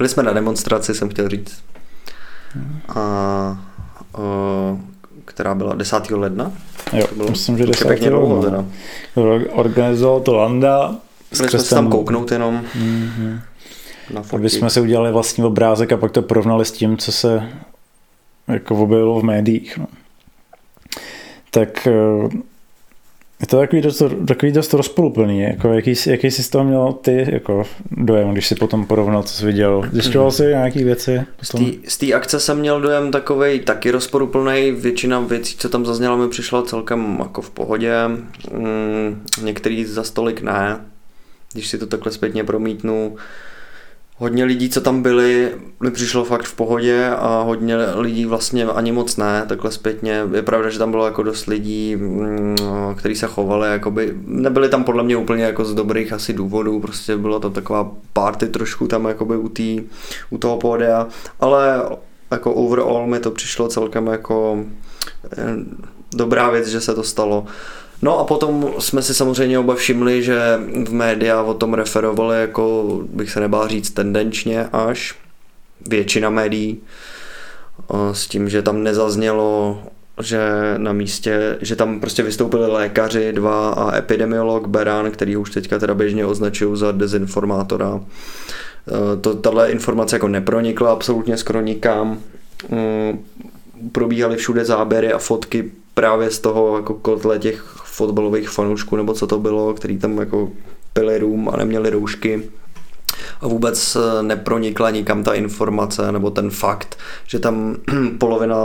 Byli jsme na demonstraci, jsem chtěl říct. A, o, která byla 10. ledna. Jo, to bylo myslím, že 10. pěkně dlouho ledna. teda. Organizoval to Landa. Byli jsme se tam kouknout jenom Mhm. na Aby jsme si udělali vlastní obrázek a pak to porovnali s tím, co se jako objevilo v médiích. No. Tak eh, je to takový dost, takový dost rozpoluplný. Jako jaký, jaký jsi z toho měl ty jako dojem, když si potom porovnal, co jsi viděl? Zjišťoval jsi nějaké věci? Z té- akce jsem měl dojem takovej taky rozporuplný. Většina věcí, co tam zazněla, mi přišla celkem jako v pohodě. Mm, některý za stolik ne. Když si to takhle zpětně promítnu. Hodně lidí, co tam byli, mi přišlo fakt v pohodě a hodně lidí vlastně ani moc ne, takhle zpětně. Je pravda, že tam bylo jako dost lidí, mm, kteří se chovali, jakoby, nebyli tam podle mě úplně jako z dobrých asi důvodů, prostě byla to taková party trošku tam jakoby u, tý, u toho pódia, ale jako overall mi to přišlo celkem jako eh, dobrá věc, že se to stalo. No a potom jsme si samozřejmě oba všimli, že v média o tom referovali jako, bych se nebál říct, tendenčně až většina médií s tím, že tam nezaznělo, že na místě, že tam prostě vystoupili lékaři dva a epidemiolog Beran, který už teďka teda běžně označují za dezinformátora. E, To, tahle informace jako nepronikla absolutně skoro nikam. Mm, Probíhaly všude záběry a fotky právě z toho jako kotle těch fotbalových fanoušků, nebo co to bylo, který tam jako pili rum a neměli roušky a vůbec eh, nepronikla nikam ta informace nebo ten fakt, že tam polovina,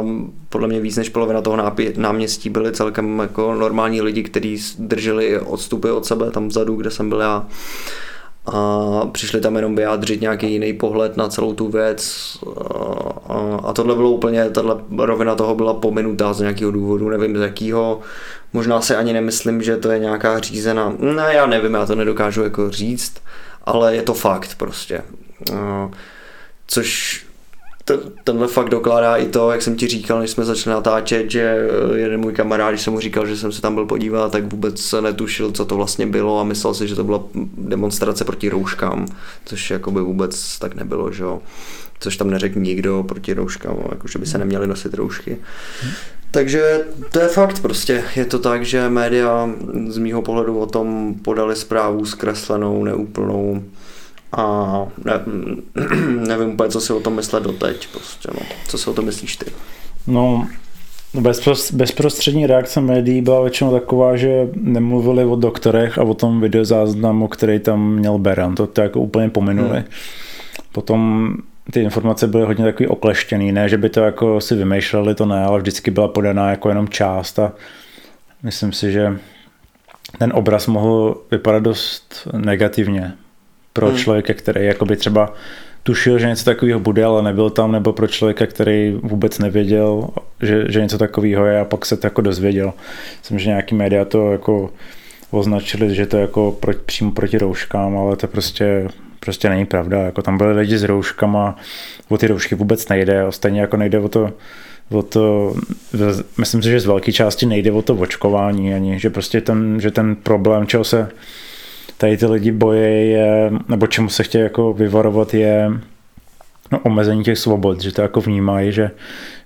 podle mě víc než polovina toho náměstí byli celkem jako normální lidi, kteří drželi odstupy od sebe tam vzadu, kde jsem byl já a přišli tam jenom vyjádřit nějaký jiný pohled na celou tu věc a, a tohle bylo úplně, tahle rovina toho byla pominutá z nějakého důvodu, nevím z jakého, možná si ani nemyslím, že to je nějaká řízená, ne, já nevím, já to nedokážu jako říct, ale je to fakt prostě. A, Což t- tenhle fakt dokládá i to, jak jsem ti říkal, než jsme začali natáčet, že jeden můj kamarád, když jsem mu říkal, že jsem se tam byl podívat, tak vůbec se netušil, co to vlastně bylo a myslel si, že to byla demonstrace proti rouškám, což jakoby vůbec tak nebylo, že jo. Což tam neřekl nikdo proti rouškám, jako že by se neměly nosit roušky. Takže to je fakt prostě. Je to tak, že média z mýho pohledu o tom podali zprávu zkreslenou, neúplnou a ne, nevím úplně, co si o tom myslet doteď. Prostě, no. Co si o tom myslíš ty? No, bezpros, bezprostřední reakce médií byla většinou taková, že nemluvili o doktorech a o tom videozáznamu, který tam měl Beran. To, to jako úplně pominuli. Hmm. Potom ty informace byly hodně takový okleštěný, ne, že by to jako si vymýšleli, to ne, ale vždycky byla podaná jako jenom část a myslím si, že ten obraz mohl vypadat dost negativně pro hmm. člověka, který jakoby třeba tušil, že něco takového bude, ale nebyl tam, nebo pro člověka, který vůbec nevěděl, že, že něco takového je a pak se to jako dozvěděl. Myslím, že nějaký média to jako označili, že to je jako proti, přímo proti rouškám, ale to prostě, prostě není pravda. Jako tam byli lidi s rouškama, o ty roušky vůbec nejde, a stejně jako nejde o to, o to, myslím si, že z velké části nejde o to očkování ani, že prostě ten, že ten problém, čeho se tady ty lidi boje je, nebo čemu se chtějí jako vyvarovat je no, omezení těch svobod, že to jako vnímají, že,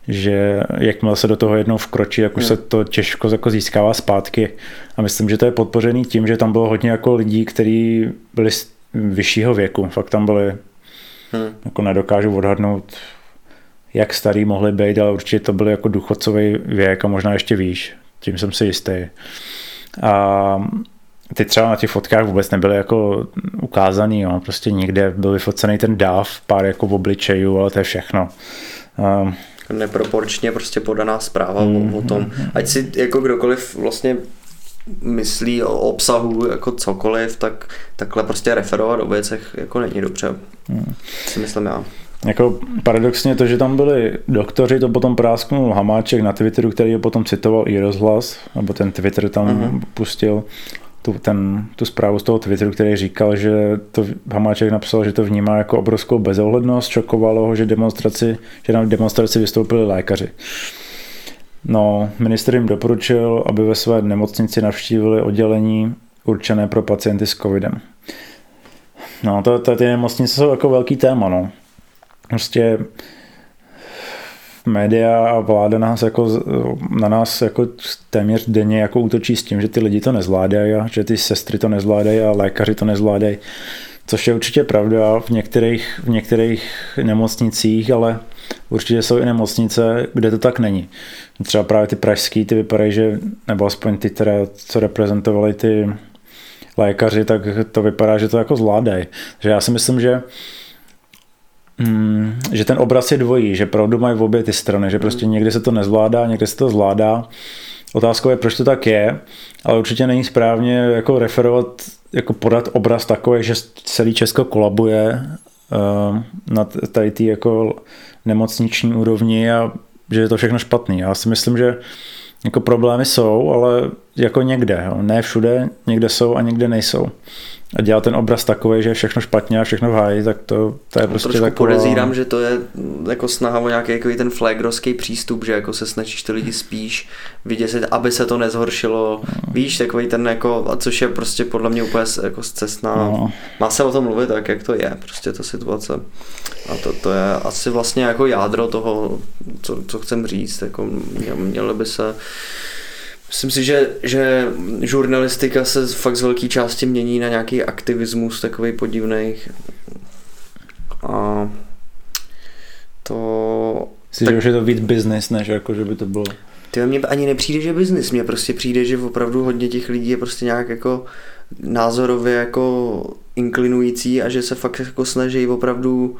že jakmile se do toho jednou vkročí, jak už se to těžko jako získává zpátky. A myslím, že to je podpořený tím, že tam bylo hodně jako lidí, kteří byli z vyššího věku. Fakt tam byli, hmm. jako nedokážu odhadnout, jak starý mohli být, ale určitě to byl jako důchodcový věk a možná ještě výš. Tím jsem si jistý. A ty třeba na těch fotkách vůbec nebyly jako ukázaný, jo. prostě nikde byl vyfocený ten dáv, pár jako v obličejů, ale to je všechno. Um, Neproporčně prostě podaná zpráva mm, o, o tom, ať si jako kdokoliv vlastně myslí o obsahu jako cokoliv, tak takhle prostě referovat o věcech jako není dobře. Mm. Si myslím já. Jako paradoxně to, že tam byli doktoři, to potom prásknul Hamáček na Twitteru, který je potom citoval i rozhlas, nebo ten Twitter tam mm-hmm. pustil tu, ten, tu zprávu z toho Twitteru, který říkal, že to Hamáček napsal, že to vnímá jako obrovskou bezohlednost, šokovalo ho, že, demonstraci, že na demonstraci vystoupili lékaři. No, minister jim doporučil, aby ve své nemocnici navštívili oddělení určené pro pacienty s covidem. No, to, to, ty nemocnice jsou jako velký téma, no. prostě média a vláda nás jako, na nás jako téměř denně jako útočí s tím, že ty lidi to nezvládají že ty sestry to nezvládají a lékaři to nezvládají. Což je určitě pravda v některých, v některých nemocnicích, ale určitě jsou i nemocnice, kde to tak není. Třeba právě ty pražský, ty vypadají, že, nebo aspoň ty, které, co reprezentovali ty lékaři, tak to vypadá, že to jako zvládají. Takže já si myslím, že mm, že ten obraz je dvojí, že pravdu mají v obě ty strany, že prostě někdy se to nezvládá, někdy se to zvládá. Otázkou je, proč to tak je, ale určitě není správně jako referovat, jako podat obraz takový, že celý Česko kolabuje uh, na tady té jako nemocniční úrovni a že je to všechno špatný. Já si myslím, že jako problémy jsou, ale jako někde. Jo. Ne všude, někde jsou a někde nejsou a dělat ten obraz takový, že je všechno špatně a všechno v háji, tak to, to je no, prostě Trošku taková... podezírám, že to je jako snaha o nějaký jako ten flagrovský přístup, že jako se snažíš ty lidi spíš vyděsit, aby se to nezhoršilo. No. Víš, takový ten jako, a což je prostě podle mě úplně jako zcestná. No. Má se o tom mluvit tak, jak to je, prostě ta situace. A to, to je asi vlastně jako jádro toho, co, co chcem říct. Jako mělo by se Myslím si, že, že žurnalistika se fakt z velké části mění na nějaký aktivismus takový podivný. A to... Jsi tak... že je to víc business, než jako, že by to bylo... Ty mně ani nepřijde, že business, mně prostě přijde, že opravdu hodně těch lidí je prostě nějak jako názorově jako inklinující a že se fakt jako snaží opravdu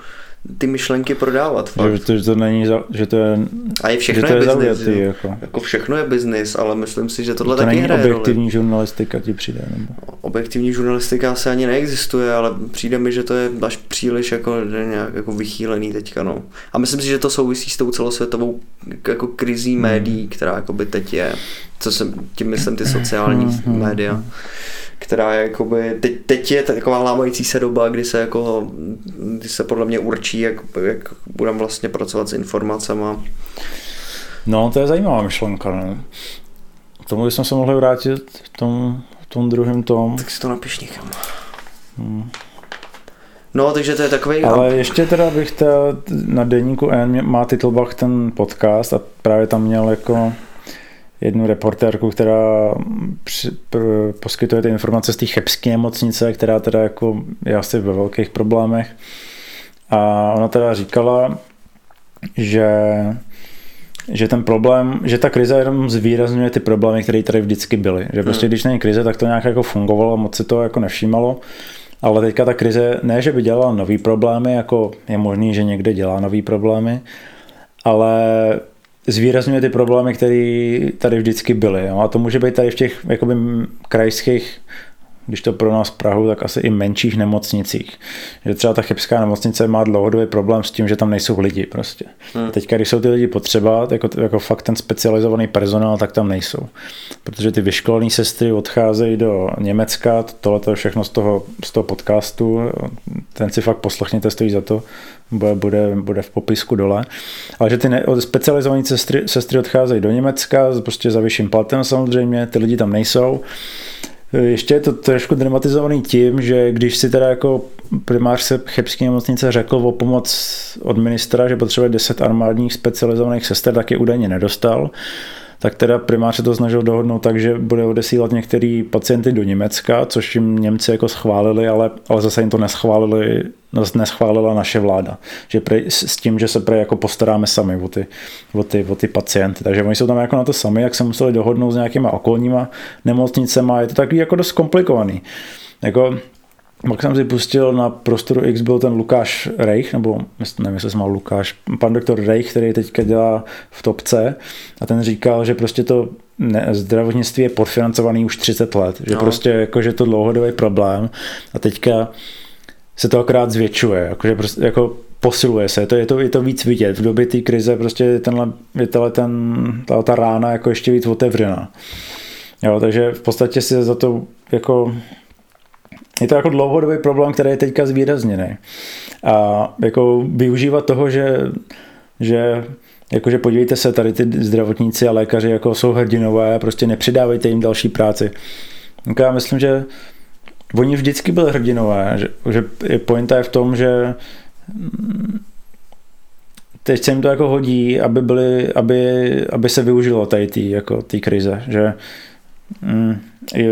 ty myšlenky prodávat. Fakt. Že, to, že to není, za, že to je, a je všechno je, je business, zaujatý, jako. jako. všechno je business, ale myslím si, že tohle to taky není hraje objektivní roli. žurnalistika ti přijde. Nebo? Objektivní žurnalistika asi ani neexistuje, ale přijde mi, že to je až příliš jako, nějak jako vychýlený teďka. No. A myslím si, že to souvisí s tou celosvětovou jako krizí hmm. médií, která jako by teď je. Co jsem, tím myslím ty sociální hmm, hmm, média. Hmm která je jakoby, teď, teď je taková lámající se doba, kdy se jako, kdy se podle mě určí, jak, jak budeme vlastně pracovat s informacemi. No, to je zajímavá myšlenka, ne? K tomu bychom se mohli vrátit v tom, v tom druhém tom. Tak si to napiš někam. Hmm. No, takže to je takový. Ale ještě teda bych ta, na denníku N má Titelbach ten podcast a právě tam měl jako jednu reportérku, která při, pr, poskytuje ty informace z té chebské nemocnice, která teda jako je asi ve velkých problémech. A ona teda říkala, že že ten problém, že ta krize jenom zvýrazňuje ty problémy, které tady vždycky byly. Že prostě hmm. když není krize, tak to nějak jako fungovalo, moc se to jako nevšímalo. Ale teďka ta krize, ne, že by dělala nový problémy, jako je možný, že někde dělá nový problémy, ale zvýrazňuje ty problémy, které tady vždycky byly. Jo? A to může být tady v těch jakoby, krajských když to pro nás Prahu, tak asi i menších nemocnicích. Že třeba ta chebská nemocnice má dlouhodobý problém s tím, že tam nejsou lidi prostě. Hmm. Teďka, když jsou ty lidi potřeba, jako, jako fakt ten specializovaný personál, tak tam nejsou. Protože ty vyškolené sestry odcházejí do Německa, tohle je všechno z toho, z toho podcastu, ten si fakt poslechněte, stojí za to, bude, bude, v popisku dole. Ale že ty ne, specializované sestry, sestry odcházejí do Německa, prostě za vyšším platem samozřejmě, ty lidi tam nejsou. Ještě je to trošku dramatizovaný tím, že když si teda jako primář se chebské nemocnice řekl o pomoc od ministra, že potřebuje 10 armádních specializovaných sester, tak je údajně nedostal tak teda primář se to snažil dohodnout tak, že bude odesílat některý pacienty do Německa, což jim Němci jako schválili, ale, ale zase jim to neschválili, neschválila naše vláda. Že pre, s tím, že se pre jako postaráme sami o ty, o, ty, o ty pacienty. Takže oni jsou tam jako na to sami, jak se museli dohodnout s nějakýma okolníma nemocnicema. Je to takový jako dost komplikovaný. Jako, pak jsem si pustil na prostoru X byl ten Lukáš Reich, nebo nevím, jestli se mal Lukáš, pan doktor Reich, který teďka dělá v topce a ten říkal, že prostě to ne, zdravotnictví je podfinancovaný už 30 let, že no. prostě jako, že to dlouhodobý problém a teďka se to akorát zvětšuje, jako, že prostě, jako posiluje se, to je, to, je to víc vidět. V době té krize prostě je, tenhle, je tenhle ten, ta, ta rána jako ještě víc otevřená. Jo, takže v podstatě si za to jako je to jako dlouhodobý problém, který je teďka zvýrazněný. A jako využívat toho, že, že Jakože podívejte se, tady ty zdravotníci a lékaři jako jsou hrdinové a prostě nepřidávejte jim další práci. Tak já myslím, že oni vždycky byli hrdinové, že, že pointa je v tom, že teď se jim to jako hodí, aby, byly, aby, aby se využilo tady tý, jako tý krize, že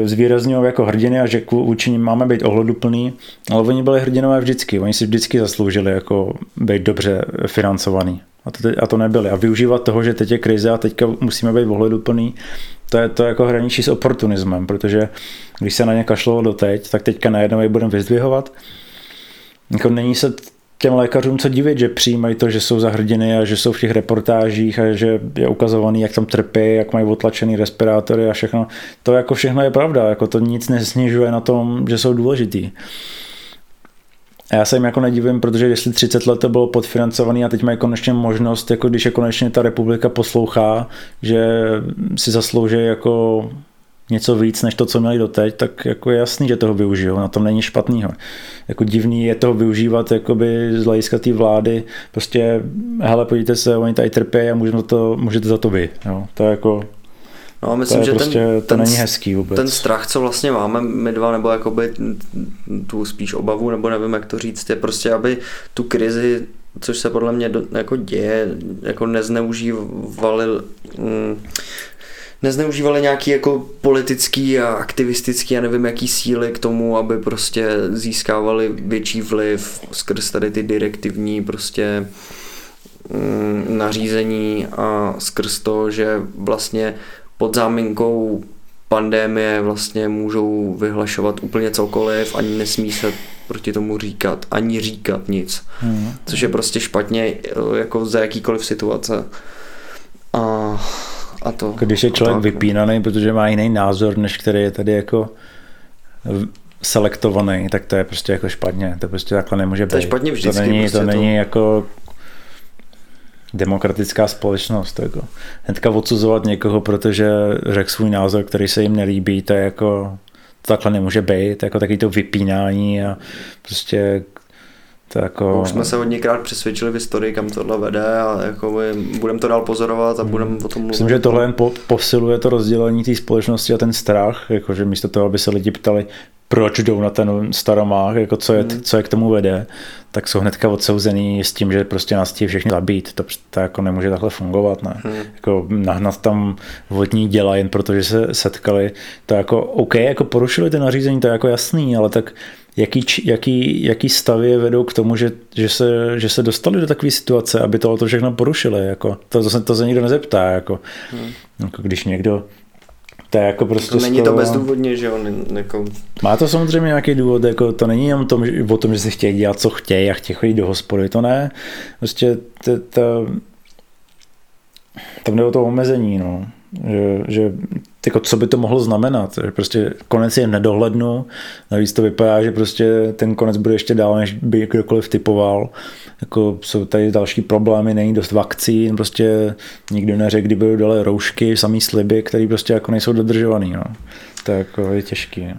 zvýrazňují jako hrdiny a že vůči ním máme být ohleduplný, ale oni byli hrdinové vždycky, oni si vždycky zasloužili jako být dobře financovaný. A to, a to nebyli. A využívat toho, že teď je krize a teďka musíme být ohleduplný, to je to jako hraničí s oportunismem, protože když se na ně kašlo doteď, tak teďka najednou je budeme vyzdvihovat. Jako není se těm lékařům co divit, že přijímají to, že jsou za hrdiny a že jsou v těch reportážích a že je ukazovaný, jak tam trpí, jak mají otlačený respirátory a všechno. To jako všechno je pravda, jako to nic nesnižuje na tom, že jsou důležitý. A já se jim jako nedivím, protože jestli 30 let to bylo podfinancovaný a teď mají konečně možnost, jako když je konečně ta republika poslouchá, že si zaslouží jako něco víc než to, co měli doteď, tak jako je jasný, že toho využijou, na tom není špatného. Jako divný je toho využívat jakoby z hlediska té vlády, prostě hele, podívejte se, oni tady trpí a můžeme to, můžete za to vy. Jo. To je jako No myslím, to že prostě, ten, to ten, není hezký vůbec. ten strach, co vlastně máme my dva, nebo jakoby tu spíš obavu, nebo nevím, jak to říct, je prostě, aby tu krizi, což se podle mě do, jako děje, jako nezneužívali mm, nezneužívali nějaký jako politický a aktivistický a nevím jaký síly k tomu, aby prostě získávali větší vliv skrz tady ty direktivní prostě mm, nařízení a skrz to, že vlastně pod záminkou pandémie vlastně můžou vyhlašovat úplně cokoliv, ani nesmí se proti tomu říkat, ani říkat nic. Hmm. Což je prostě špatně jako za jakýkoliv situace. A a to. Když je člověk vypínaný, protože má jiný názor, než který je tady jako selektovaný, tak to je prostě jako špatně. To prostě takhle nemůže být. To je špatně vždycky. To není, prostě to není jako demokratická společnost. To jako. Hnedka odsuzovat někoho, protože řekl svůj názor, který se jim nelíbí, to je jako to takhle nemůže být, jako taky to vypínání a prostě to jako... Už jsme se hodněkrát přesvědčili v historii, kam tohle vede a jako budeme to dál pozorovat a hmm. budeme o tom mluvit. Myslím, že tohle jen po, posiluje to rozdělení té společnosti a ten strach, jakože místo toho, aby se lidi ptali, proč jdou na ten staromách, jako co, je, hmm. co je k tomu vede, tak jsou hnedka odsouzený s tím, že prostě nás chtějí všechny zabít. To, to jako nemůže takhle fungovat. Ne? Hmm. Jako nahnat tam vodní děla jen protože se setkali, to jako OK, jako porušili ty nařízení, to je jako jasný, ale tak jaký, jaký, jaký stavy vedou k tomu, že, že, se, že se dostali do takové situace, aby tohle všechno porušili. Jako. To, to, se, to se nikdo nezeptá. Jako. Hmm. Jako když někdo to je jako prostě to není skoro... to bezdůvodně, že on jako... Má to samozřejmě nějaký důvod, jako to není jenom tom, o tom, že si chtějí dělat, co chtějí a chtějí chodit do hospody, to ne. Prostě to, to, tam jde o to omezení, no. Že, že jako co by to mohlo znamenat, že prostě konec je nedohlednu, navíc to vypadá, že prostě ten konec bude ještě dál, než by kdokoliv typoval, jako jsou tady další problémy, není dost vakcín, prostě nikdo neřekl, kdy budou dole roušky, samý sliby, které prostě jako nejsou dodržovaný, no. To je, jako je těžký, no.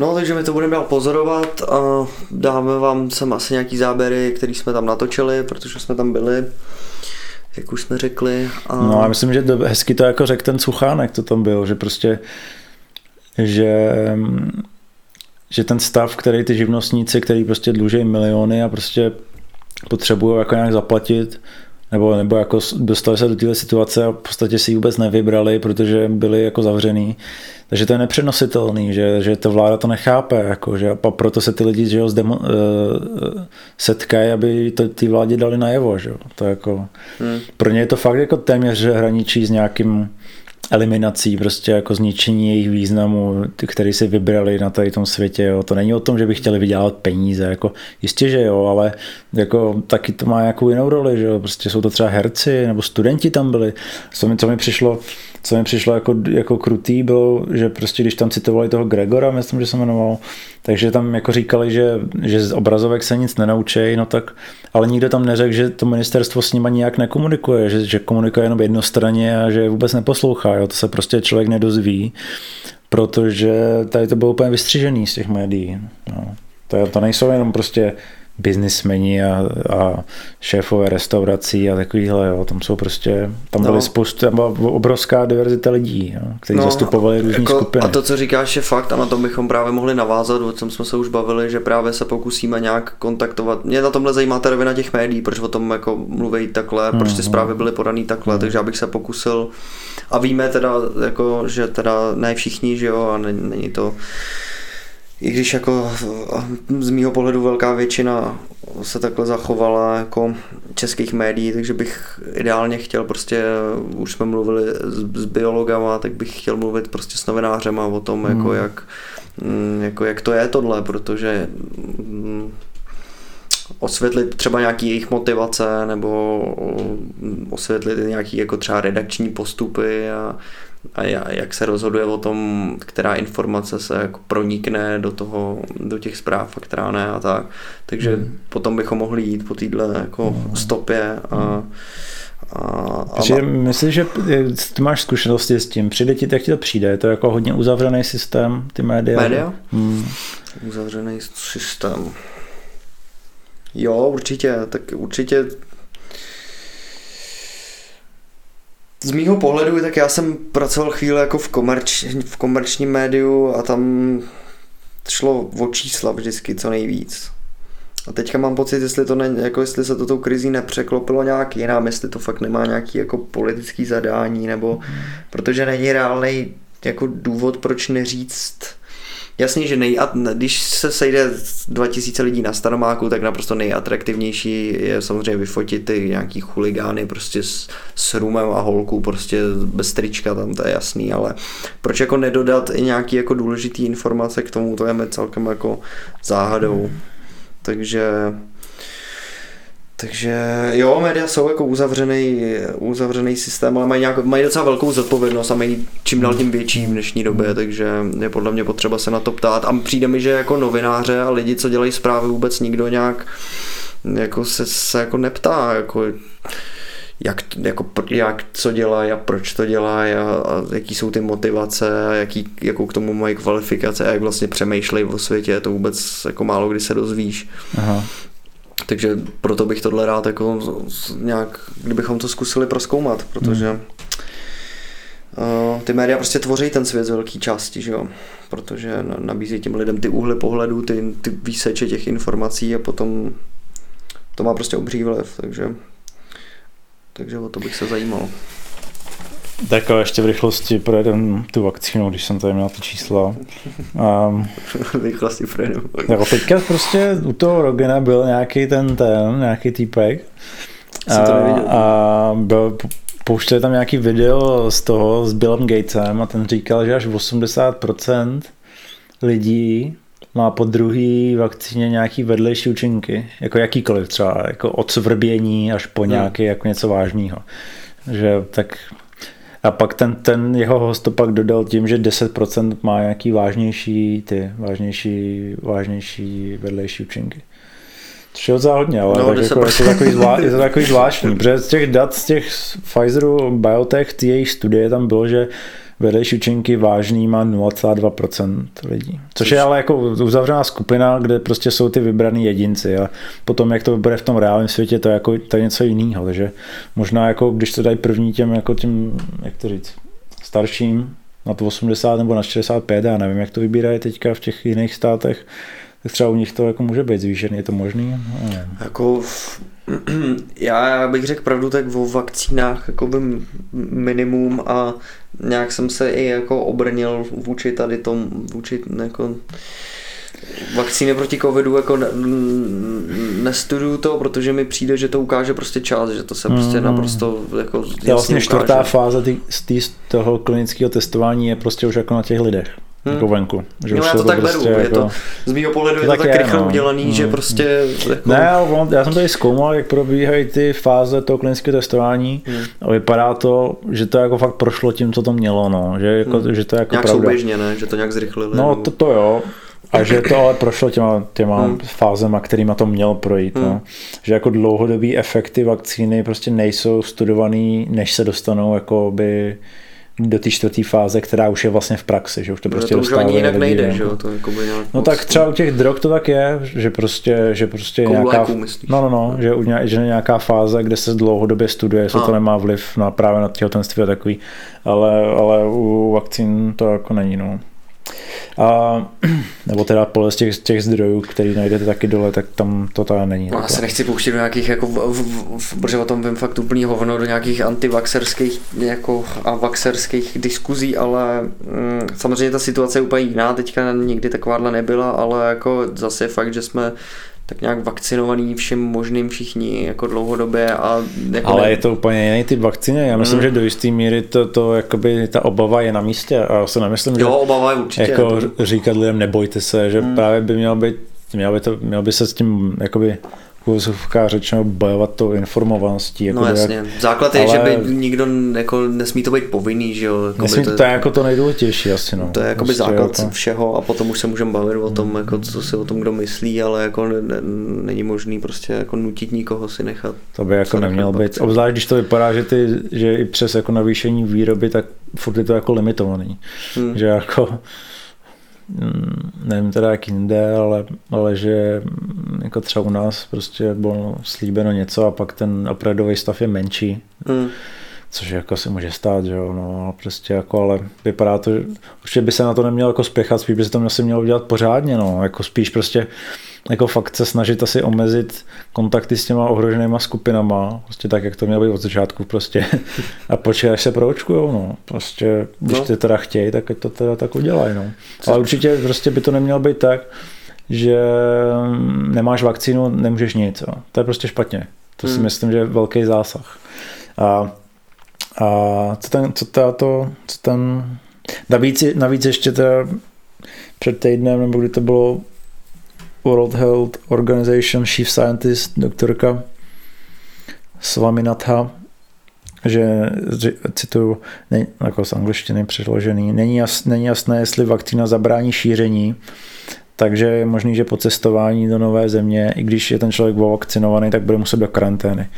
No, takže my to budeme dál pozorovat a dáme vám sem asi nějaký záběry, které jsme tam natočili, protože jsme tam byli jak už jsme řekli. A... No a myslím, že to, hezky to jako řekl ten Suchánek, to tam byl, že prostě, že, že ten stav, který ty živnostníci, který prostě dluží miliony a prostě potřebují jako nějak zaplatit, nebo, nebo jako dostali se do této situace a v podstatě si ji vůbec nevybrali, protože byli jako zavřený. Takže to je nepřenositelný, že, že ta vláda to nechápe, jako, že, a proto se ty lidi že jo, zdemo, uh, setkají, aby to ty vládě dali najevo. Že? To jako, hmm. Pro ně je to fakt jako téměř hraničí s nějakým eliminací, prostě jako zničení jejich významu, který si vybrali na tady tom světě. Jo. To není o tom, že by chtěli vydělat peníze, jako jistě, že jo, ale jako taky to má nějakou jinou roli, že jo. Prostě jsou to třeba herci nebo studenti tam byli. Co mi, co mi přišlo, co mi přišlo jako, jako krutý, bylo, že prostě když tam citovali toho Gregora, myslím, že se jmenoval, takže tam jako říkali, že, že z obrazovek se nic nenaučí, no tak, ale nikdo tam neřekl, že to ministerstvo s nima nijak nekomunikuje, že, že komunikuje jenom jednostranně a že vůbec neposlouchá, jo, to se prostě člověk nedozví, protože tady to bylo úplně vystřižený z těch médií. No. To, to nejsou jenom prostě biznismeni a, a šéfové restaurací a takovýhle, jo. tam jsou prostě, tam byly no. spoustu, tam byla obrovská diverzita lidí, jo, kteří no, zastupovali různé jako, skupiny. A to, co říkáš, je fakt a na tom bychom právě mohli navázat, o tom jsme se už bavili, že právě se pokusíme nějak kontaktovat. Mě na tomhle zajímá ta rovina těch médií, proč o tom jako mluví takhle, proč ty mhm. zprávy byly podané takhle, mm. takže abych se pokusil a víme teda, jako, že teda ne všichni, že jo, a není to i když jako z mýho pohledu velká většina se takhle zachovala jako českých médií, takže bych ideálně chtěl prostě, už jsme mluvili s, s biologama, tak bych chtěl mluvit prostě s novinářem a o tom, jako hmm. jako, jak, mm, jako jak to je tohle, protože mm, osvětlit třeba nějaký jejich motivace nebo osvětlit nějaký jako třeba redakční postupy a a jak se rozhoduje o tom, která informace se jako pronikne do, toho, do těch zpráv a která ne a tak. Takže mm. potom bychom mohli jít po téhle jako mm. stopě a, a, a Takže myslíš, že ty máš zkušenosti s tím, přijde ti, jak ti to přijde, je to jako hodně uzavřený systém, ty média? Média? Hmm. Uzavřený systém. Jo, určitě, tak určitě Z mýho pohledu, tak já jsem pracoval chvíli jako v, komerč, v komerčním médiu a tam šlo o čísla vždycky co nejvíc. A teďka mám pocit, jestli to ne, jako jestli se to tou krizí nepřeklopilo nějak jinam, jestli to fakt nemá nějaký jako politický zadání, nebo protože není reálný jako důvod, proč neříct Jasně, že nej, když se sejde 2000 lidí na Staromáku, tak naprosto nejatraktivnější je samozřejmě vyfotit ty nějaký chuligány prostě s, s rumem a holkou prostě bez trička, tam to je jasný, ale proč jako nedodat i nějaký jako důležitý informace k tomu, to je mi celkem jako záhadou. Takže takže jo, média jsou jako uzavřený, uzavřený systém, ale mají, nějak, mají docela velkou zodpovědnost a mají čím dál tím větší v dnešní době, takže je podle mě potřeba se na to ptát. A přijde mi, že jako novináře a lidi, co dělají zprávy, vůbec nikdo nějak jako se, se jako neptá, jako jak, jako, jak co dělají a proč to dělají a, a jaký jsou ty motivace a jaký, jakou k tomu mají kvalifikace a jak vlastně přemýšlejí o světě, to vůbec jako málo kdy se dozvíš. Aha. Takže proto bych tohle rád jako nějak, kdybychom to zkusili proskoumat, protože hmm. uh, ty média prostě tvoří ten svět z velké části, že jo? protože nabízí těm lidem ty úhly pohledu, ty, ty výseče těch informací a potom to má prostě obří vliv, takže, takže o to bych se zajímal. Tak a ještě v rychlosti projedem tu vakcínu, když jsem tady měl ty čísla. Um, v rychlosti projedem. Jako teďka prostě u toho Rogena byl nějaký ten, ten nějaký týpek. A, a byl, pouštěli tam nějaký video z toho s Billem Gatesem a ten říkal, že až 80% lidí má po druhý vakcíně nějaký vedlejší účinky, jako jakýkoliv třeba, jako od svrbění až po hmm. nějaký jako něco vážného. Že tak a pak ten, ten jeho host to pak dodal tím, že 10% má nějaký vážnější, ty vážnější, vážnější vedlejší účinky. Což je docela hodně, ale no, tak jako, je, to takový zvlá, je to takový zvláštní, protože z těch dat z těch Pfizeru Biotech, ty jejich studie tam bylo, že vedlejší účinky vážný má 0,2% lidí. Což je ale jako uzavřená skupina, kde prostě jsou ty vybraný jedinci a potom jak to bude v tom reálném světě, to je, jako, to je něco jiného. Takže možná jako když to dají první těm, jako tím, jak to říct, starším, na to 80 nebo na 65, já nevím, jak to vybírají teďka v těch jiných státech, tak třeba u nich to jako může být zvýšený, je to možný? Jako já bych řekl pravdu, tak o vakcínách jako by minimum a nějak jsem se i jako obrnil vůči tady tom, vůči jako vakcíny proti covidu jako ne, nestuduju to, protože mi přijde, že to ukáže prostě čas, že to se prostě mm. naprosto jako vlastně čtvrtá fáze tý, tý, z toho klinického testování je prostě už jako na těch lidech. Hmm. Jako venku. Že no, já to, to tak prostě beru. Jako... Je to, z mého pohledu je to tak, tak rychle no. udělaný, hmm. že prostě... Jako... Ne, já jsem tady zkoumal, jak probíhají ty fáze toho klinického testování hmm. a vypadá to, že to jako fakt prošlo tím, co to mělo, no. Že, jako, hmm. že to je jako nějak pravda. souběžně, ne? Že to nějak zrychlili. No, to, to jo. A že to ale prošlo těma, těma hmm. fázema, kterýma to mělo projít. No. Hmm. No. Že jako dlouhodobý efekty vakcíny prostě nejsou studovaný, než se dostanou jako by do té čtvrté fáze, která už je vlastně v praxi, že už to prostě to už ani jinak nejde, jako. že jo, to jako by nějak No tak třeba u těch drog to tak je, že prostě, že prostě Kou nějaká, léků, myslíš? no, no, no, že, u ně, že nějaká fáze, kde se dlouhodobě studuje, jestli A. to nemá vliv na právě na těhotenství a takový, ale, ale u vakcín to jako není, no. A, nebo teda podle z těch, těch zdrojů, který najdete taky dole, tak tam to teda není. No, já se nechci pouštět do nějakých, jako, v, v, v, protože o tom vím fakt úplný hovno, do nějakých antivaxerských jako, a vaxerských diskuzí, ale mm, samozřejmě ta situace je úplně jiná, teďka nikdy takováhle nebyla, ale jako zase je fakt, že jsme tak nějak vakcinovaný všem možným všichni jako dlouhodobě a jako Ale ne- je to úplně jiný typ vakcíny. Já myslím, Mm. že do jisté míry to, to jakoby, ta obava je na místě a já se nemyslím, že Jo, obava je určitě. Jako říkat lidem nebojte se, že Mm. právě by mělo být, mělo by, to, mělo by se s tím jakoby úvozovkách řečeno bojovat tou informovaností. Jako No jak- jasně. Základ je, ale- že by nikdo jako nesmí to být povinný, že jo. Jakoby Myslím, to, to je jako to nejdůležitější asi. No. To je jakoby Prostě základ jako- všeho a potom už se můžeme bavit o tom, jako co si o tom kdo myslí, ale jako ne, ne, není možný prostě jako nutit nikoho si nechat. To by jako nemělo být. Obzvlášť, když to vypadá, že, ty, že i přes jako navýšení výroby, tak furt je to jako limitovaný. Hmm. Že jako nevím teda jak jinde, ale, ale že mm, jako třeba u nás prostě bylo slíbeno něco a pak ten opravdový stav je menší, Hmm. Což jako se může stát, že jo, no prostě jako, ale vypadá to, že určitě by se na to nemělo jako spěchat, spíš by se to asi mělo udělat pořádně, no, jako spíš prostě jako fakt se snažit asi omezit kontakty s těma ohroženýma skupinama, prostě tak, jak to mělo být od začátku prostě a počkej, až se proočkujou, no, prostě, když No. ty teda chtějí, tak to teda tak udělají, no. Ale určitě prostě by to nemělo být tak, že nemáš vakcínu, nemůžeš nic, jo. to je prostě špatně. To si Hmm. myslím, že je velký zásah. A, a co ten, co to, co ten, navíc, navíc ještě teda před týdnem, nebo kdy to bylo World Health Organization Chief Scientist, doktorka Swaminatha, že cituju, ne, jako z angličtiny přeložený, není, jas, není jasné, jestli vakcína zabrání šíření, takže je možný, že po cestování do nové země, i když je ten člověk vakcinovaný, tak bude muset do karantény.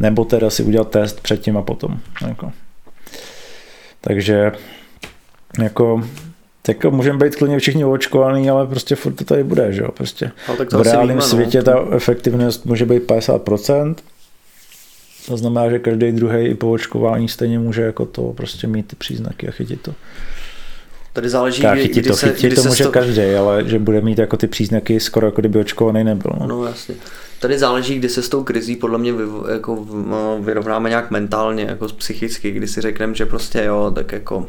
Nebo teda si udělat test předtím a potom. Jako. Takže jako tak můžeme být klidně všichni očkovaný, ale prostě furt to tady bude, že jo, prostě. To V reálném no. světě ta efektivnost může být 50%, to znamená, že každý druhý i po očkování stejně může jako to prostě mít ty příznaky a chytit to. Tady záleží, Tak kdy, kdy to, se, kdy to se může sto- každý, ale že bude mít jako ty příznaky skoro jako kdyby očkovaný nebyl. No. No jasně. Tady záleží, kdy se s tou krizí podle mě vy, jako, no, vyrovnáme nějak mentálně, jako psychicky, kdy si řekneme, že prostě jo, tak jako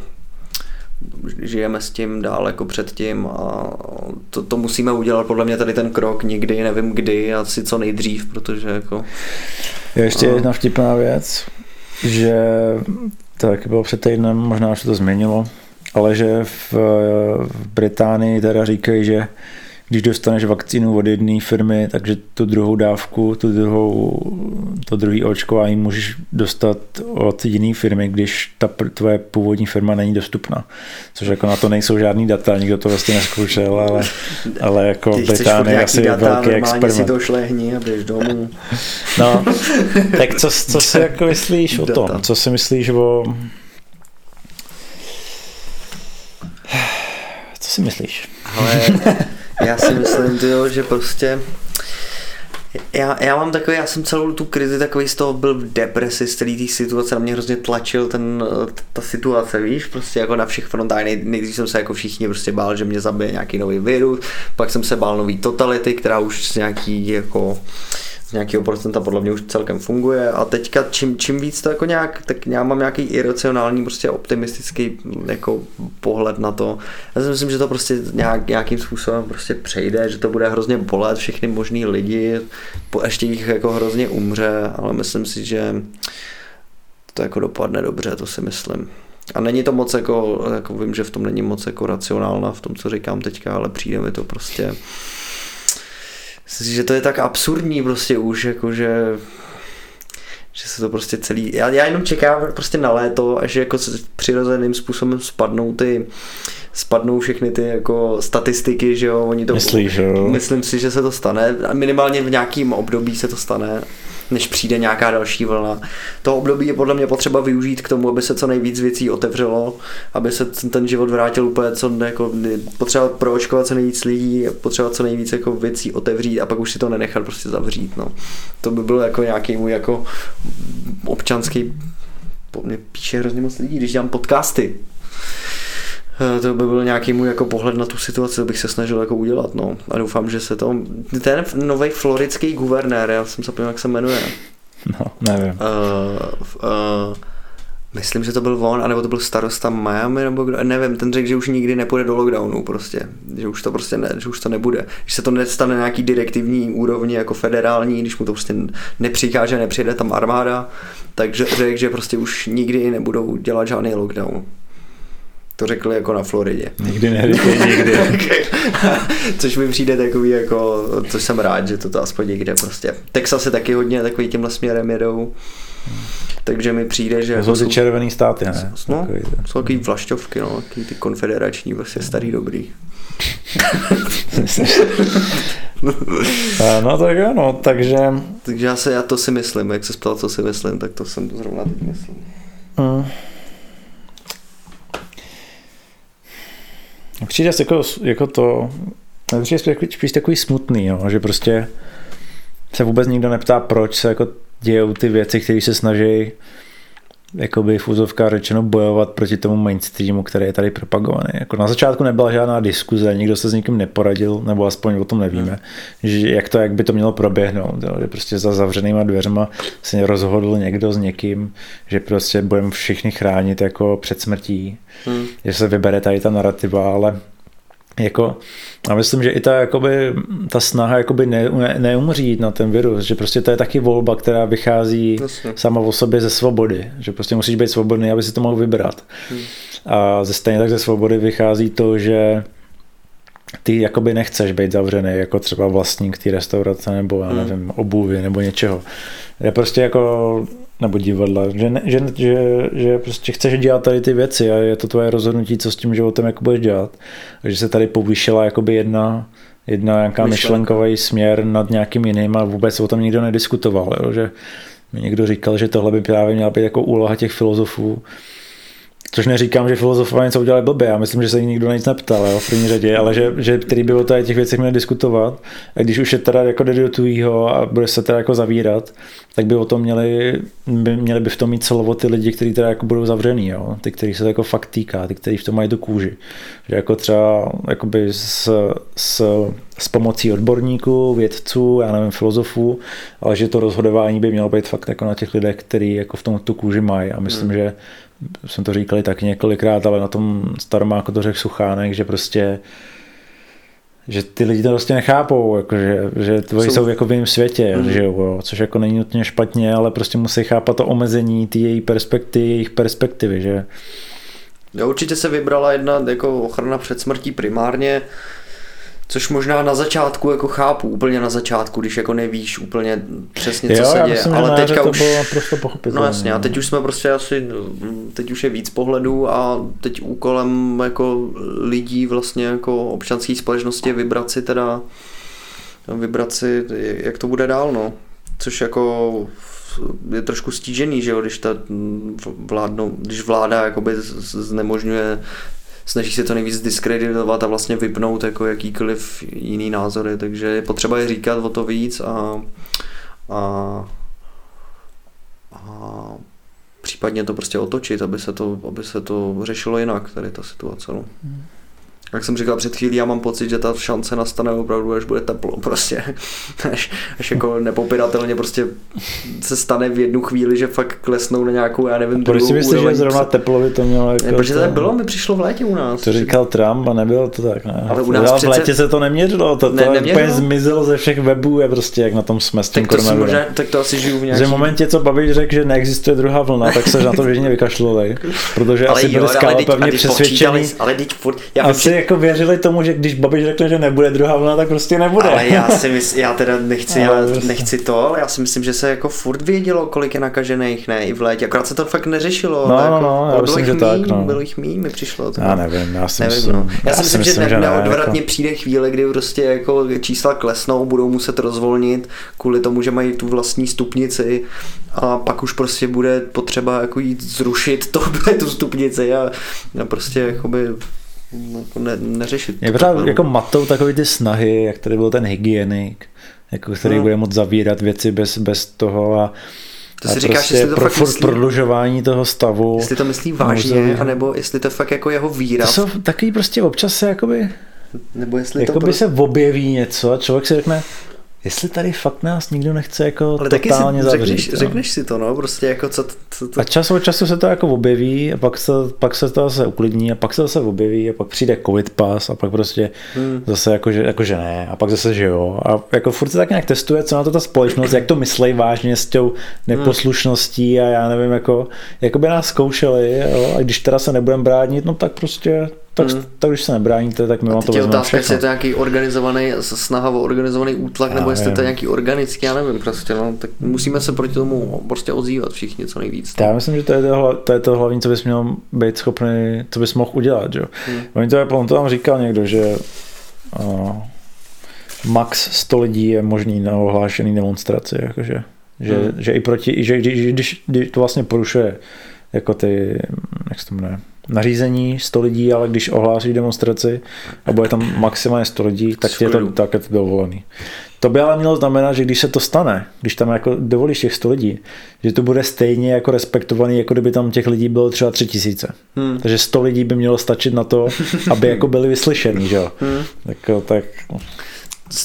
žijeme s tím dál jako předtím a to, to musíme udělat podle mě tady ten krok někdy, nevím kdy, asi co nejdřív, protože jako Je ještě A- jedna vtipná věc, že tak bylo před týdnem, možná už se to změnilo, ale že v, v Británii teda říkají, že když dostaneš vakcínu od jedné firmy, takže tu druhou dávku, tu druhou, to druhý očkování můžeš dostat od jiné firmy, když ta tvoje původní firma není dostupná. Což jako na to nejsou žádný data, nikdo to vlastně neskoušel, ale, ale jako furt Británie asi data, velký normálně si experiment. to šlehni a běž domů. No, tak co, co si jako myslíš o tom? Co si myslíš o... Co si myslíš? Ale já si myslím, tyjo, že prostě já, já mám takový, já jsem celou tu krizi takový z toho byl v depresi, z celé té situace, na mě hrozně tlačil ten, ta situace, víš, prostě jako na všech frontách, Nej, nejdřív jsem se jako všichni prostě bál, že mě zabije nějaký nový virus, pak jsem se bál nový totality, která už z nějaký jako z nějakého procenta podle mě už celkem funguje a teďka čím, čím víc to jako nějak, tak já mám nějaký iracionální prostě optimistický jako pohled na to. Já si myslím, že to prostě nějak, nějakým způsobem prostě přejde, že to bude hrozně bolet všechny možný lidi, ještě jich jako hrozně umře, ale myslím si, že to jako dopadne dobře, to si myslím. A není to moc jako, jako vím, že v tom není moc jako racionálna v tom, co říkám teďka, ale přijde mi to prostě že to je tak absurdní prostě už, jako že že se to prostě celý, já, já jenom čekám prostě na léto, až jako se přirozeným způsobem spadnou ty, spadnou všechny ty jako statistiky, že jo, oni to, Myslíš, že jo? myslím si, že se to stane, minimálně v nějakým období se to stane než přijde nějaká další vlna. To období je podle mě potřeba využít k tomu, aby se co nejvíc věcí otevřelo, aby se ten život vrátil úplně co jako, potřeba proočkovat co nejvíc lidí, potřeba co nejvíc jako věcí otevřít a pak už si to nenechat prostě zavřít. No. To by bylo jako nějaký můj jako občanský po mně píše hrozně moc lidí, když dělám podcasty. Eh, to by byl nějaký můj jako pohled na tu situaci, to bych se snažil jako udělat, no. A doufám, že se to... Ten nový floridský guvernér, já jsem zapomněl, jak se jmenuje. No, nevím. Uh, uh, Myslím, že to byl on, anebo to byl starosta Miami, nebo kdo, nevím, ten řekl, že už nikdy nepůjde do lockdownu prostě, že už to prostě ne, že už to nebude, že se to nestane na nějaký direktivní úrovni jako federální, když mu to prostě nepřikáže, nepřijede tam armáda, takže řekl, že prostě už nikdy nebudou dělat žádný lockdown. To řekli jako na Floridě. Nikdy neříkej nikdy. což mi přijde takový jako, což jsem rád, že to, to aspoň někde prostě. Texas je taky hodně takový tímhle směrem jedou. Takže mi přijde, že... To jsou ty červený státy, ne? No, takový, jsou takový vlašťovky, no, takový ty konfederační, vlastně starý dobrý. no tak jo, no, takže... Takže já, se, já to si myslím, jak se ptal, co si myslím, tak to jsem zrovna teď myslím. Mm. Přijde jako, jako to, přijde spíš takový smutný, jo, že prostě se vůbec nikdo neptá, proč se jako dějou ty věci, které se snaží jakoby v úzovkách řečeno bojovat proti tomu mainstreamu, který je tady propagovaný. Jako na začátku nebyla žádná diskuze, nikdo se s nikým neporadil, nebo aspoň o tom nevíme, hmm. že jak to, jak by to mělo proběhnout, jo, že prostě za zavřenýma dveřma se rozhodl někdo s někým, že prostě budeme všichni chránit jako před smrtí, hmm. že se vybere tady ta narrativa, ale jako, a myslím, že i ta, jakoby, ta snaha jakoby ne, ne, neumřít na ten virus, že prostě to je taky volba, která vychází Jasně. sama o sobě ze svobody, že prostě musíš být svobodný, aby si to mohl vybrat. Hmm. A ze stejně tak ze svobody vychází to, že ty jakoby nechceš být zavřený jako třeba vlastník té restaurace nebo já hmm. nevím, hmm. obuvy nebo něčeho. Je prostě jako nebo divadla, že, ne, že, že, že prostě chceš dělat tady ty věci a je to tvoje rozhodnutí, co s tím životem jako budeš dělat. že se tady povýšila jakoby jedna, jedna nějaká myšlenkový směr nad nějakým jiným a vůbec o tom nikdo nediskutoval. Jo? Že mi někdo říkal, že tohle by právě měla být jako úloha těch filozofů, Což neříkám, že filozofové něco udělali blbě, já myslím, že se jich nikdo na nic neptal, jo, v první řadě, ale že, že který by o těch věcech měli diskutovat. A když už je teda jako jde do tujího a bude se teda jako zavírat, tak by o tom měli, by, měli by v tom mít slovo ty lidi, kteří teda jako budou zavřený, jo, ty, kteří se to jako fakt týká, ty, kteří v tom mají do kůži. Že jako třeba jakoby s, s, s pomocí odborníků, vědců, já nevím, filozofů, ale že to rozhodování by mělo být fakt jako na těch lidech, kteří jako v tom tu kůži mají. A myslím, hmm. že jsem to říkali taky několikrát, ale na tom staromáku to řekl Suchánek, že prostě že ty lidi to prostě nechápou, jako že, že tvoji jsou, jsou jako v jiném světě, mm. že jo, což jako není nutně špatně, ale prostě musí chápat to omezení ty její perspektivy, jejich perspektivy, že Já určitě se vybrala jedna jako ochrana před smrtí primárně, Což možná na začátku jako chápu, úplně na začátku, když jako nevíš úplně přesně, co jo, se děje. Myslím, ale teďka to už... bylo naprosto pochopitelné. No jasně, a no. teď už jsme prostě asi, teď už je víc pohledů a teď úkolem jako lidí vlastně jako občanské společnosti vybrat si teda, vybrat si, jak to bude dál, no. Což jako je trošku stížený, že jo, když ta vládnou, když vláda jakoby znemožňuje snaží se to nejvíc diskreditovat a vlastně vypnout jako jakýkoliv jiný názory, takže je potřeba je říkat o to víc a, a, a případně to prostě otočit, aby se to, aby se to řešilo jinak, tady ta situace. No. Hmm jak jsem říkal před chvílí, já mám pocit, že ta šance nastane opravdu, až bude teplo prostě. Až, až jako nepopiratelně prostě se stane v jednu chvíli, že fakt klesnou na nějakou, já nevím, Proč si myslíš, že zrovna teplo by to mělo jako... Ne, protože to bylo, mi přišlo v létě u nás. To říkal Trump a nebylo to tak, ne? Ale u nás přece... v létě se to neměřilo, to, to ne, neměřilo? úplně zmizelo ze všech webů, je prostě jak na tom jsme s tím tak to, možná, tak to asi žiju v nějaký... Že v momentě, co Babiš řekl, že neexistuje druhá vlna, tak se na to běžně vykašlovali, protože ale asi byli skále pevně přesvědčený. Ale teď furt, já asi jako věřili tomu, že když Babiš řekne, že nebude druhá vlna, tak prostě nebude. Ale já si myslím, já teda nechci, já prostě. nechci to, ale já si myslím, že se jako furt vědělo, kolik je nakažených, ne, i v létě, akorát se to fakt neřešilo. No, ale no, jako, no, já myslím, že tak, no. Bylo jich míň, mi přišlo. To Já nevím, já si Nevím, myslím, no. Já, si myslím, že, ne, ne, neodvratně jako- přijde chvíle, kdy prostě jako čísla klesnou, budou muset rozvolnit kvůli tomu, že mají tu vlastní stupnici a pak už prostě bude potřeba jako jít zrušit to, tu stupnici a, a prostě jakoby jako ne, neřešit. To pořád jako no. matou takový ty snahy, jak tady byl ten hygienik, jako který Hmm. bude moct zavírat věci bez, bez toho a, To a si říkáš, prostě jestli to pro, fakt myslí, prodlužování toho stavu. jestli to myslí vážně, anebo jestli to fakt jako jeho víra, To jsou takový prostě občas se jakoby, nebo jestli to jakoby prostě... se objeví něco a člověk si řekne, jestli tady fakt nás nikdo nechce jako Ale taky si totálně zavřít. řekneš, no. řekneš si to, no, prostě jako co, co to... A čas od času se to jako objeví a pak se, pak se to zase uklidní a pak se zase objeví a pak přijde covid pas a pak prostě Hmm. zase jako že, jako že ne a pak zase že jo a jako furt se tak nějak testuje, co na to ta společnost, jak to myslej vážně s tou neposlušností a já nevím, jako, jako by nás zkoušeli jo, a když teda se nebudeme bránit, no tak prostě tak, Hmm. tak když se nebráníte, tak my vám to vezmeme otázka, jestli je všechno. to nějaký organizovaný, snaha o organizovaný útlak, Já nebo jestli to je nevím. nějaký organický, já nevím prostě, no, tak musíme se proti tomu prostě ozývat všichni co nejvíc. no. Já myslím, že to je to, to je to hlavní, co bys měl být schopný, co bys mohl udělat. Že? Hmm. On, to, on to tam říkal někdo, že uh, max 100 lidí je možný na ohlášený demonstraci. Jakože, že, Hmm. že i proti, že když, když, když to vlastně porušuje jako ty, jak se to jmenuje, nařízení 100 lidí, ale když ohlásí demonstraci a bude tam maximálně 100 lidí, tak je to, tak je to dovolený. To by ale mělo znamenat, že když se to stane, když tam jako dovolíš těch 100 lidí, že to bude stejně jako respektovaný, jako kdyby tam těch lidí bylo třeba 3000. Hmm. Takže 100 lidí by mělo stačit na to, aby jako byli vyslyšení, že jo. Hmm. Tak, tak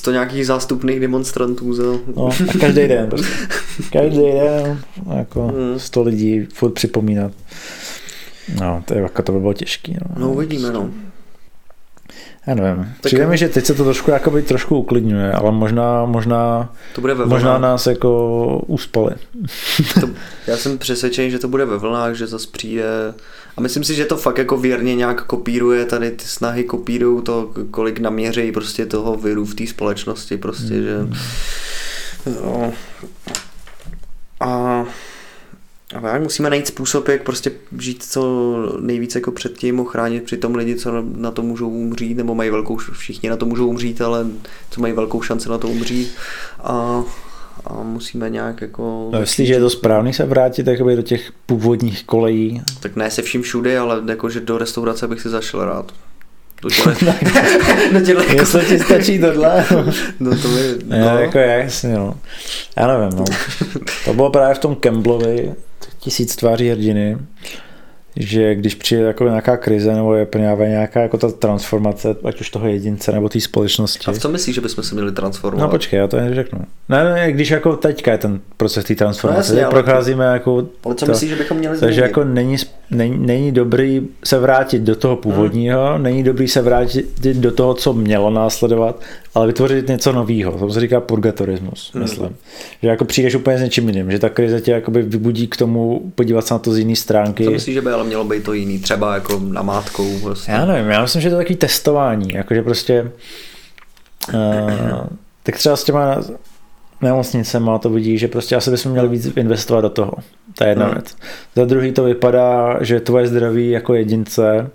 To nějakých zástupných demonstrantů za... no, a každý den prostě. Každý den jako Hmm. 100 lidí furt připomínat. No, to, je, jako to by bylo těžký. No, No uvidíme, no. Já nevím. Tak Přijde jo. mi, že teď se to trošku, jakoby, trošku uklidňuje, ale možná, možná, To bude ve možná nás jako uspali. To, já jsem přesvědčený, že to bude ve vlnách, že zase přijde a myslím si, že to fakt jako věrně nějak kopíruje, tady ty snahy kopírují to, kolik naměřejí prostě toho viru v té společnosti, prostě, že no. A tak musíme najít způsob, jak prostě žít co nejvíce jako předtím, ochránit přitom lidi, co na to můžou umřít, nebo mají velkou, všichni na to můžou umřít, ale co mají velkou šanci na to umřít. A, a musíme nějak jako... No, jestli, že je to správný se vrátit jakoby do těch původních kolejí. Tak ne se vším všude, ale jakože do restaurace bych si zašel rád. Do těle, do těle jako, Jestli ti stačí tohle. no to mi, No. no, jako jasně, no. Já nevím, no. To bylo právě v tom Campbellovi, tisíc tváří hrdiny, že když přijde jako nějaká krize nebo je právě nějaká jako ta transformace, ať už toho jedince nebo té společnosti. a v co myslíš, že bychom se měli transformovat? No počkej, já to neřeknu. Ne, ne, když jako teďka je ten proces té transformace, No jasně, procházíme jako... ale co to- myslíš, že bychom měli Takže změnit? jako není, není, není dobrý se vrátit do toho původního, hmm. není dobrý se vrátit do toho, co mělo následovat, ale vytvořit něco nového. To se říká purgatorismus, Hmm. myslím. Že jako přijdeš úplně s něčím jiným, že ta krize tě jakoby vybudí k tomu podívat se na to z jiné stránky. Co myslíš, že by ale mělo být to jiný? Třeba jako namátkou prostě. Já nevím, já myslím, že to je takový testování, jakože prostě uh, tak třeba s těma nemocnicema to vidí, že prostě asi bychom měli víc investovat do toho. To je jedna Hmm. věc. Za druhý to vypadá, že tvoje zdraví jako jedince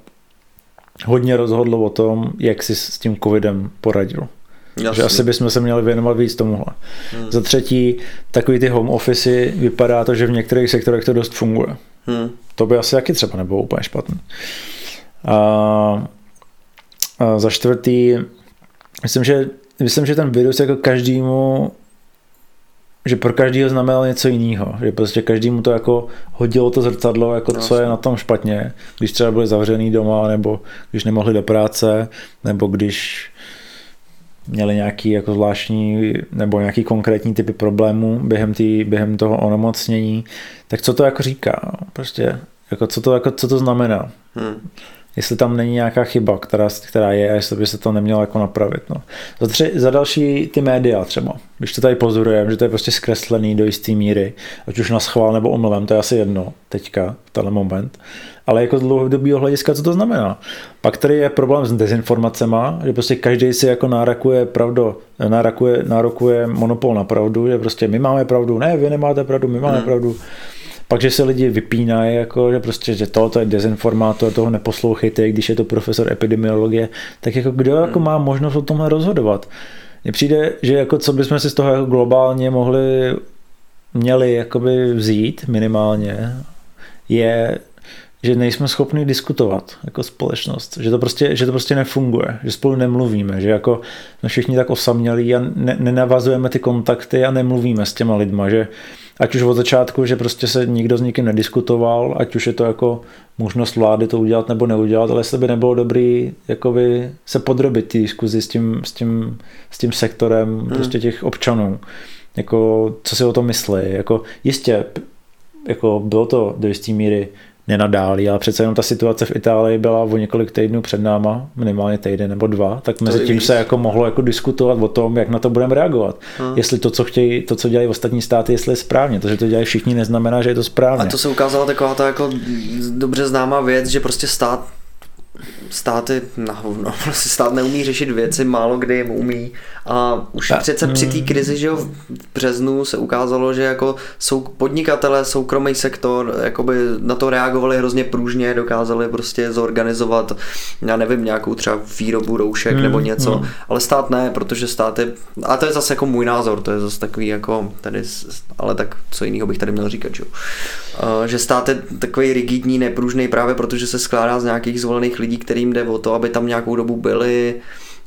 hodně rozhodlo o tom, jak jsi s tím covidem poradil. Jasný. Že asi bychom se měli věnovat víc tomuhle. Hmm. Za třetí, takový ty home office vypadá to, že v některých sektorech to dost funguje. Hmm. To by asi taky třeba nebylo úplně špatný. A, a za čtvrtý, myslím, že, myslím, že ten virus jako každému že pro každého znamenal něco jiného, že prostě každému to jako hodilo to zrcadlo, jako co je na tom špatně, když třeba byli zavřený doma, nebo když nemohli do práce, nebo když měli nějaký jako zvláštní nebo nějaký konkrétní typy problémů během, tý, během toho onemocnění, tak co to jako říká? Prostě, jako co to, jako, co to znamená? Hmm. Jestli tam není nějaká chyba, která, která je a jestli by se to nemělo jako napravit. No. Za, tři, za další ty média třeba. Když to tady pozorujeme, že to je prostě zkreslený do jisté míry, ať už na schvál nebo omylem, to je asi jedno teďka, v tenhle moment. Ale jako z dlouhodobého hlediska, co to znamená? Pak tady je problém s dezinformacemi, že prostě každý si jako nárakuje pravdu, nárakuje, nárokuje monopol na pravdu, že prostě my máme pravdu, ne, vy nemáte pravdu, my máme hmm. pravdu. Pak, že se lidi vypínají, jako, že prostě, že tohle je dezinformátor, toho neposlouchejte, když je to profesor epidemiologie, tak jako kdo hmm. jako má možnost o tomhle rozhodovat? Mně přijde, že jako co bychom si z toho jako globálně mohli měli jakoby vzít minimálně, je že nejsme schopni diskutovat jako společnost, že to prostě, že to prostě nefunguje, že spolu nemluvíme, že jako jsme všichni tak osamělí a ne, nenavazujeme ty kontakty a nemluvíme s těma lidma, že ať už od začátku, že prostě se nikdo s nikým nediskutoval, ať už je to jako možnost vlády to udělat nebo neudělat, ale jestli by nebylo dobrý jakoby se podrobit té diskuzi s tím, s tím, s tím sektorem hmm. prostě těch občanů, jako co si o tom myslí, jako jistě jako bylo to do jisté míry nenadálí, ale přece jenom ta situace v Itálii byla o několik týdnů před náma, minimálně týden nebo dva, tak mezi tím se jako mohlo jako diskutovat o tom, jak na to budeme reagovat. Hmm. Jestli to, co chtějí, to, co dělají ostatní státy, jestli je správně. To, že to dělají všichni, neznamená, že je to správně. A to se ukázala taková ta jako dobře známá věc, že prostě stát státy na hovno. Prostě stát neumí řešit věci, málo kdy jim umí. A už a, přece při té mm. krizi, že jo, v březnu se ukázalo, že jako jsou podnikatelé, soukromý sektor, jakoby na to reagovali hrozně pružně, dokázali prostě zorganizovat, já nevím, nějakou třeba výrobu roušek mm, nebo něco, mm. ale stát ne, protože státy, a to je zase jako můj názor, to je zase takový jako tady, ale tak co jiného bych tady měl říkat, že jo. Že stát je takový rigidní, nepružný právě protože se skládá z nějakých zvolených lidí, kterým jde o to, aby tam nějakou dobu byli,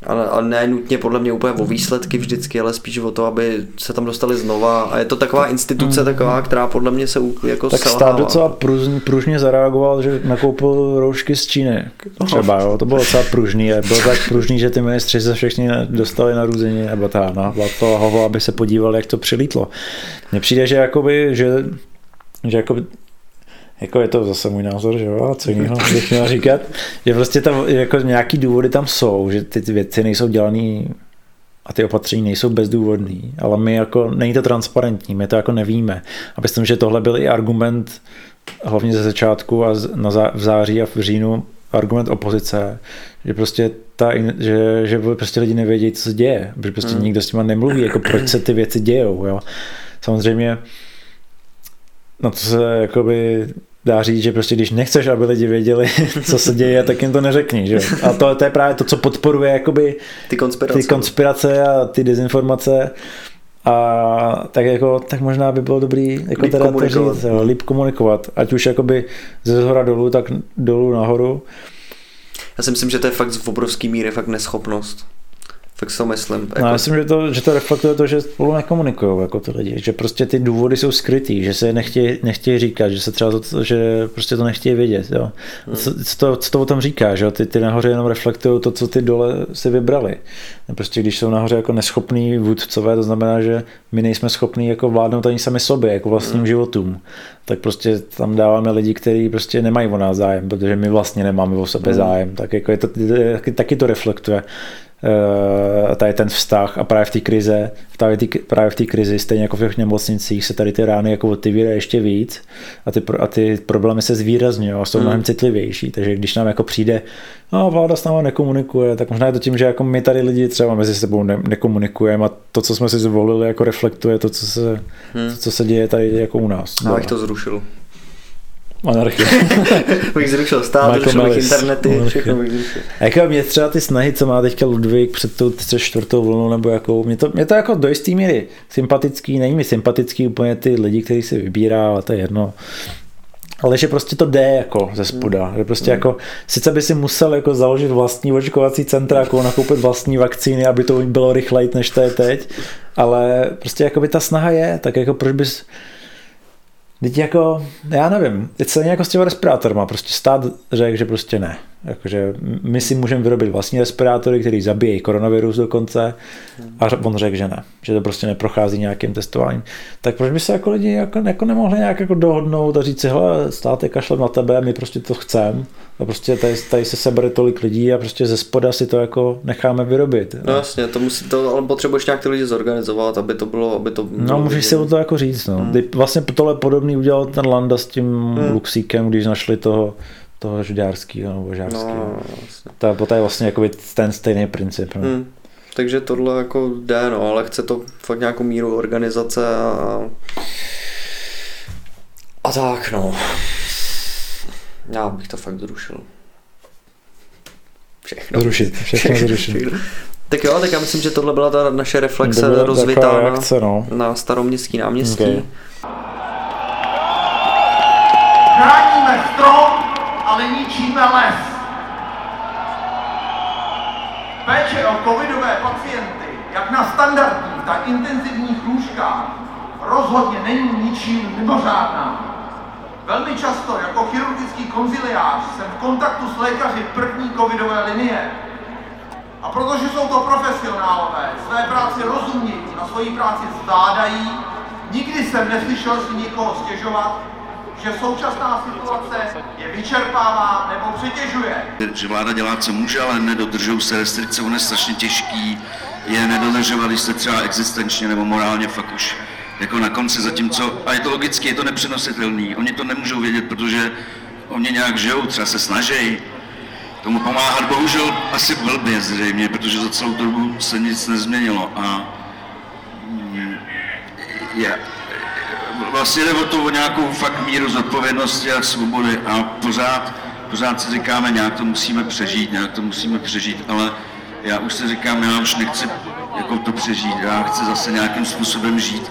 a, a ne nutně podle mě úplně o výsledky vždycky, ale spíš o to, aby se tam dostali znova. A je to taková instituce mm. taková, která podle mě se jako Tak selhává. stát docela pružně, pružně zareagoval, že nakoupil roušky z Číny. Třeba, jo, to bylo docela pružný. A bylo tak pružný, že ty ministři se všichni dostali na růzení, nebo ta, na to hovo, aby se podívali, jak to přilítlo. Mně přijde, že jakoby, že že jakoby jako je to zase můj názor, že jo, a co jiného bych měl říkat, že prostě tam jako nějaký důvody tam jsou, že ty, ty věci nejsou dělané a ty opatření nejsou bezdůvodný, ale my jako, není to transparentní, my to jako nevíme. A myslím, že tohle byl i argument hlavně ze začátku a na zá, v září a v říjnu argument opozice, že prostě ta, že, že prostě lidi nevědí, co se děje, že prostě hmm. nikdo s nimi nemluví, jako proč se ty věci dějou, jo. Samozřejmě na to se jakoby dá říct, že prostě když nechceš, aby lidi věděli, co se děje, tak jim to neřekni. Že? A to, to je právě to, co podporuje jakoby ty konspirace, ty konspirace a ty dezinformace. A tak jako, tak možná by bylo dobrý jako líp teda komunikovat. to říct, jo, líp komunikovat. Ať už jakoby ze zhora dolů, tak dolů nahoru. Já si myslím, že to je fakt v obrovský míře fakt neschopnost tak si to myslím. Jako... No, já myslím, že to, že to reflektuje to, že spolu nekomunikují jako ty lidi, že prostě ty důvody jsou skrytý, že se nechtějí, nechtějí říkat, že se třeba to, že prostě to nechtějí vědět. Jo. Hmm. Co, co, to, co to o tom říká, že jo? Ty, ty nahoře jenom reflektují to, co ty dole si vybrali. Prostě když jsou nahoře jako neschopní vůdcové, to znamená, že my nejsme schopní jako vládnout ani sami sobě, jako vlastním hmm. životům. Tak prostě tam dáváme lidi, kteří prostě nemají o nás zájem, protože my vlastně nemáme o sebe hmm. zájem. Tak jako je to, taky, taky to reflektuje tady ten vztah a právě v té krize, právě, tý, právě v té krizi, stejně jako v těch nemocnicích, se tady ty rány jako otevírají ještě víc a ty, a ty problémy se zvýrazňují a jsou mm. mnohem citlivější. Takže když nám jako přijde, no vláda s náma nekomunikuje, tak možná je to tím, že jako my tady lidi třeba mezi sebou ne, nekomunikujeme a to, co jsme si zvolili, jako reflektuje to, co se, hmm. to, co se děje tady jako u nás. No, bych to zrušil. Anarchie. bych zrušil stát, zrušil bych internety, všechno bych zrušil. A jako mě třeba ty snahy, co má teďka Ludvík před tou čtvrtou vlnou, nebo jakou, mě to, mě to jako do jistý míry sympatický, není mi sympatický úplně ty lidi, kteří si vybírá, ale to je jedno. Ale že prostě to jde jako ze spoda. Mm. Že prostě mm. jako, sice by si musel jako založit vlastní očkovací centra, jako nakoupit vlastní vakcíny, aby to bylo rychleji, než to je teď, ale prostě jako by ta snaha je, tak jako proč bys, Teď jako, já nevím, teď se jako s těma respirátorma, prostě stát řekl, že prostě ne. Jakože my si můžeme vyrobit vlastní respirátory, který zabíjejí koronavirus dokonce a on řekl, že ne, že to prostě neprochází nějakým testováním. Tak proč by se jako lidi jako, jako nemohli nějak jako dohodnout a říct si, hele, státe kašlem na tebe, my prostě to chceme a prostě tady, tady se sebere tolik lidí a prostě ze spoda si to jako necháme vyrobit. No jasně, to musí to, ale potřebuješ nějak ty lidi zorganizovat, aby to bylo, aby to No můžeš si o to jako říct, no. Hmm. Vlastně tohle podobný udělal ten Landa s tím hmm. Luxíkem, když našli toho toho žďárského nebo žárského. No, vlastně. To, to je vlastně jako ten stejný princip. No. Hmm. Takže tohle jako jde, no, ale chce to fakt nějakou míru organizace a, a tak, no. Já bych to fakt zrušil. Všechno. Zrušit, všechno zrušit. Tak jo, tak já myslím, že tohle byla ta naše reflexe rozvitá reakce, no. na staroměstský náměstí. Okay. Chráníme strom, ale ničíme les. Péče o covidové pacienty, jak na standardních, tak intenzivních lůžkách, rozhodně není ničím mimořádná. Velmi často jako chirurgický konziliář jsem v kontaktu s lékaři první covidové linie. A protože jsou to profesionálové, své práci rozumějí a svoji práci zvládají, nikdy jsem neslyšel si nikoho stěžovat, že současná situace je vyčerpává nebo přetěžuje. Že vláda dělá, co může, ale nedodržují se restrikce, ono je strašně těžký. Je nedodržovat, když se třeba existenčně nebo morálně fakt už jako na konci, zatímco, a je to logicky, je to nepřenositelný, oni to nemůžou vědět, protože oni nějak žijou, třeba se snaží tomu pomáhat, bohužel asi blbě zřejmě, protože za celou dobu se nic nezměnilo a mm, je, vlastně jde o to o nějakou fakt míru zodpovědnosti a svobody a pořád, pořád si říkáme, nějak to musíme přežít, nějak to musíme přežít, ale já už si říkám, já už nechci jako to přežít, já chci zase nějakým způsobem žít.